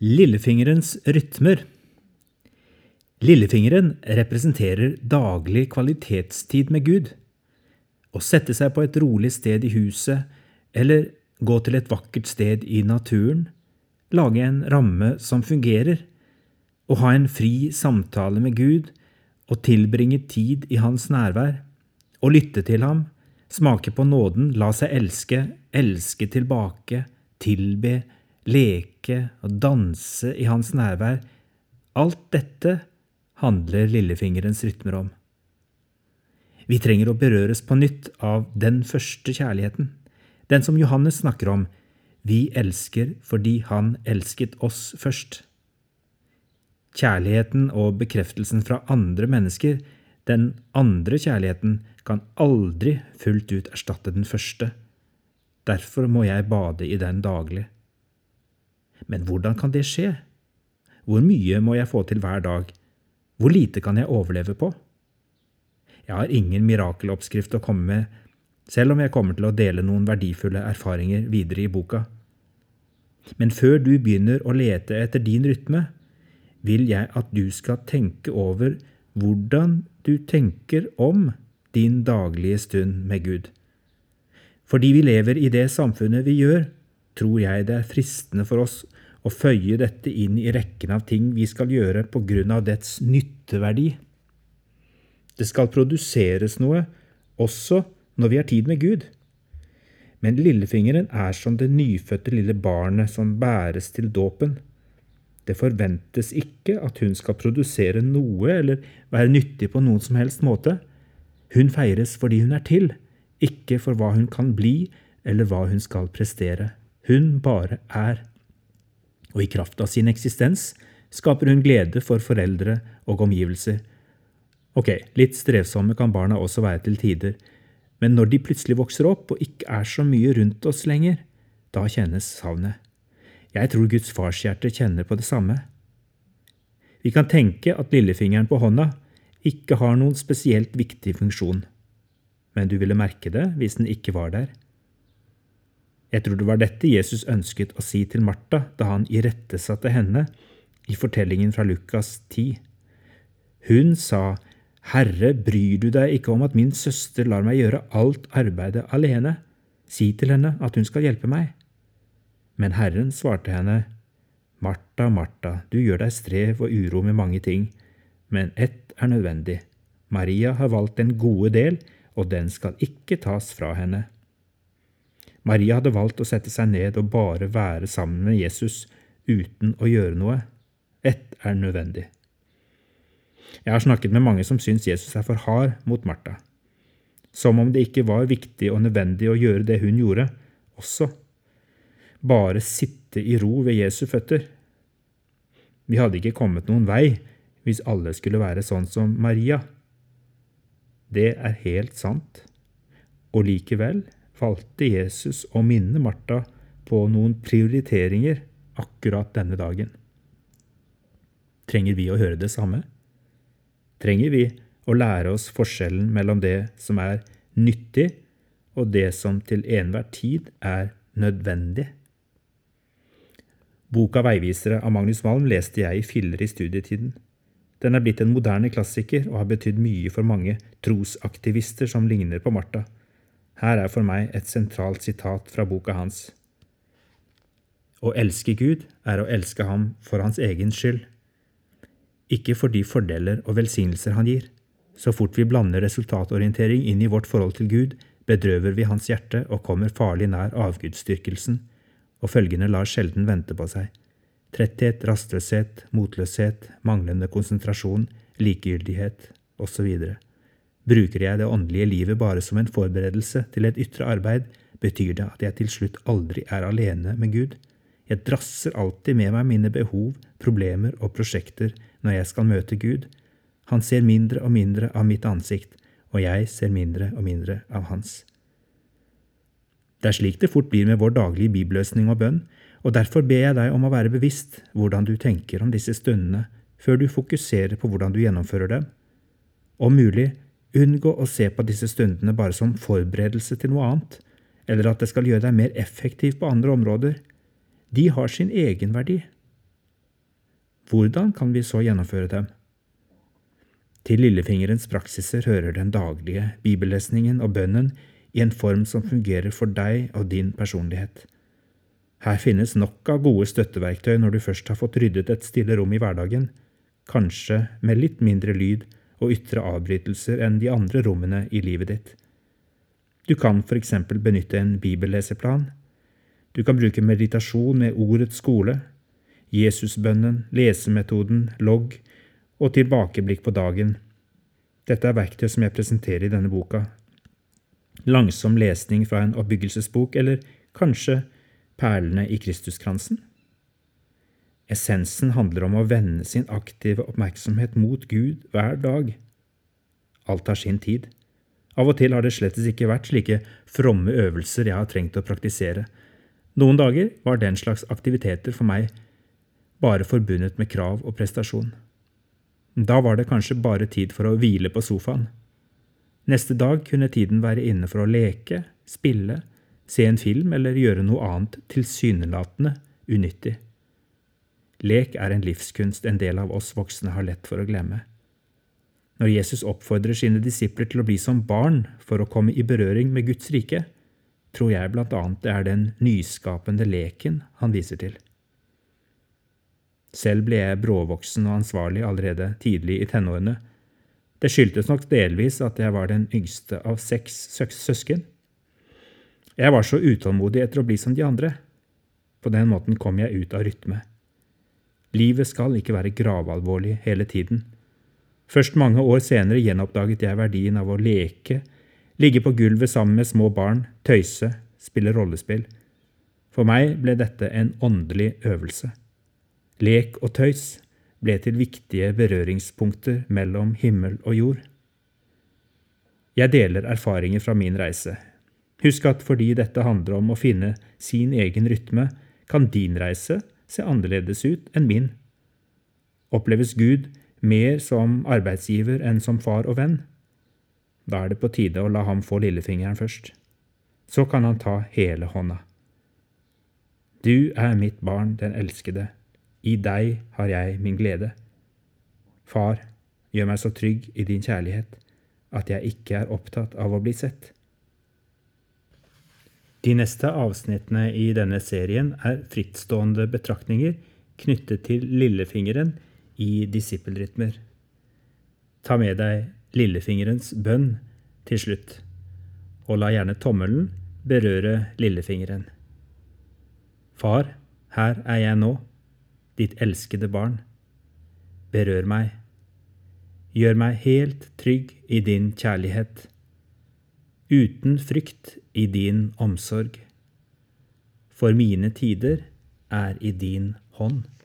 Lillefingerens rytmer Lillefingeren representerer daglig kvalitetstid med Gud. Å sette seg på et rolig sted i huset, eller gå til et vakkert sted i naturen, lage en ramme som fungerer, å ha en fri samtale med Gud og tilbringe tid i Hans nærvær, å lytte til ham, smake på nåden, la seg elske, elske tilbake, tilbe, leke og danse i hans nærvær, alt dette handler lillefingerens rytmer om. Vi trenger å berøres på nytt av den første kjærligheten, den som Johannes snakker om, vi elsker fordi han elsket oss først. Kjærligheten og bekreftelsen fra andre mennesker, den andre kjærligheten, kan aldri fullt ut erstatte den første. Derfor må jeg bade i den daglig. Men hvordan kan det skje? Hvor mye må jeg få til hver dag? Hvor lite kan jeg overleve på? Jeg har ingen mirakeloppskrift å komme med, selv om jeg kommer til å dele noen verdifulle erfaringer videre i boka. Men før du begynner å lete etter din rytme, vil jeg at du skal tenke over hvordan du tenker om din daglige stund med Gud. Fordi vi lever i det samfunnet vi gjør, tror jeg det er fristende for oss å føye dette inn i rekken av ting vi skal gjøre på grunn av dets nytteverdi. Det skal produseres noe også når vi har tid med Gud. Men lillefingeren er som det nyfødte lille barnet som bæres til dåpen. Det forventes ikke at hun skal produsere noe eller være nyttig på noen som helst måte. Hun feires fordi hun er til, ikke for hva hun kan bli eller hva hun skal prestere. Hun bare er. Og i kraft av sin eksistens skaper hun glede for foreldre og omgivelser. Ok, litt strevsomme kan barna også være til tider, men når de plutselig vokser opp og ikke er så mye rundt oss lenger, da kjennes savnet. Jeg tror Guds farshjerte kjenner på det samme. Vi kan tenke at lillefingeren på hånda ikke har noen spesielt viktig funksjon, men du ville merke det hvis den ikke var der. Jeg tror det var dette Jesus ønsket å si til Martha da han irettesatte henne i fortellingen fra Lukas 10. Hun sa, Herre, bryr du deg ikke om at min søster lar meg gjøre alt arbeidet alene? Si til henne at hun skal hjelpe meg. Men Herren svarte henne, Martha, Martha, du gjør deg strev og uro med mange ting, men ett er nødvendig. Maria har valgt den gode del, og den skal ikke tas fra henne. Maria hadde valgt å sette seg ned og bare være sammen med Jesus uten å gjøre noe. Ett er nødvendig. Jeg har snakket med mange som syns Jesus er for hard mot Martha. Som om det ikke var viktig og nødvendig å gjøre det hun gjorde, også. Bare sitte i ro ved Jesu føtter. Vi hadde ikke kommet noen vei hvis alle skulle være sånn som Maria. Det er helt sant. Og likevel valgte Jesus å minne Martha på noen prioriteringer akkurat denne dagen. Trenger vi å høre det samme? Trenger vi å lære oss forskjellen mellom det som er nyttig, og det som til enhver tid er nødvendig? Boka Veivisere av Magnus Malm leste jeg i filler i studietiden. Den er blitt en moderne klassiker og har betydd mye for mange trosaktivister som ligner på Martha. Her er for meg et sentralt sitat fra boka hans. Å elske Gud er å elske ham for hans egen skyld, ikke for de fordeler og velsignelser han gir. Så fort vi blander resultatorientering inn i vårt forhold til Gud, bedrøver vi hans hjerte og kommer farlig nær avgudsdyrkelsen, og følgende lar sjelden vente på seg. Tretthet, rastløshet, motløshet, manglende konsentrasjon, likegyldighet osv. Bruker jeg det åndelige livet bare som en forberedelse til et ytre arbeid, betyr det at jeg til slutt aldri er alene med Gud. Jeg drasser alltid med meg mine behov, problemer og prosjekter når jeg skal møte Gud. Han ser mindre og mindre av mitt ansikt, og jeg ser mindre og mindre av hans. Det er slik det fort blir med vår daglige bibelløsning og bønn, og derfor ber jeg deg om å være bevisst hvordan du tenker om disse stundene, før du fokuserer på hvordan du gjennomfører dem. Om mulig Unngå å se på disse stundene bare som forberedelse til noe annet, eller at det skal gjøre deg mer effektiv på andre områder. De har sin egenverdi. hvordan kan vi så gjennomføre dem? Til lillefingerens praksiser hører den daglige bibellesningen og bønnen i en form som fungerer for deg og din personlighet. Her finnes nok av gode støtteverktøy når du først har fått ryddet et stille rom i hverdagen, kanskje med litt mindre lyd og ytre avbrytelser enn de andre rommene i livet ditt. Du kan for eksempel benytte en bibelleseplan. Du kan bruke meditasjon med ordets skole, Jesusbønnen, lesemetoden, logg og tilbakeblikk på dagen. Dette er verktøy som jeg presenterer i denne boka. Langsom lesning fra en oppbyggelsesbok, eller kanskje perlene i Kristuskransen? Essensen handler om å vende sin aktive oppmerksomhet mot Gud hver dag. Alt har sin tid. Av og til har det slettes ikke vært slike fromme øvelser jeg har trengt å praktisere. Noen dager var den slags aktiviteter for meg bare forbundet med krav og prestasjon. Da var det kanskje bare tid for å hvile på sofaen. Neste dag kunne tiden være inne for å leke, spille, se en film eller gjøre noe annet tilsynelatende unyttig. Lek er en livskunst en del av oss voksne har lett for å glemme. Når Jesus oppfordrer sine disipler til å bli som barn for å komme i berøring med Guds rike, tror jeg blant annet det er den nyskapende leken han viser til. Selv ble jeg bråvoksen og ansvarlig allerede tidlig i tenårene. Det skyldtes nok delvis at jeg var den yngste av seks søsken. Jeg var så utålmodig etter å bli som de andre. På den måten kom jeg ut av rytme. Livet skal ikke være gravalvorlig hele tiden. Først mange år senere gjenoppdaget jeg verdien av å leke, ligge på gulvet sammen med små barn, tøyse, spille rollespill. For meg ble dette en åndelig øvelse. Lek og tøys ble til viktige berøringspunkter mellom himmel og jord. Jeg deler erfaringer fra min reise, Husk at fordi dette handler om å finne sin egen rytme, kan din reise se annerledes ut enn min. Oppleves Gud mer som arbeidsgiver enn som far og venn? Da er det på tide å la ham få lillefingeren først. Så kan han ta hele hånda. Du er mitt barn, den elskede. I deg har jeg min glede. Far, gjør meg så trygg i din kjærlighet at jeg ikke er opptatt av å bli sett. De neste avsnittene i denne serien er frittstående betraktninger knyttet til lillefingeren i disippelrytmer. Ta med deg lillefingerens bønn til slutt, og la gjerne tommelen berøre lillefingeren. Far, her er jeg nå, ditt elskede barn. Berør meg. Gjør meg helt trygg i din kjærlighet uten frykt i din omsorg. For mine tider er i din hånd.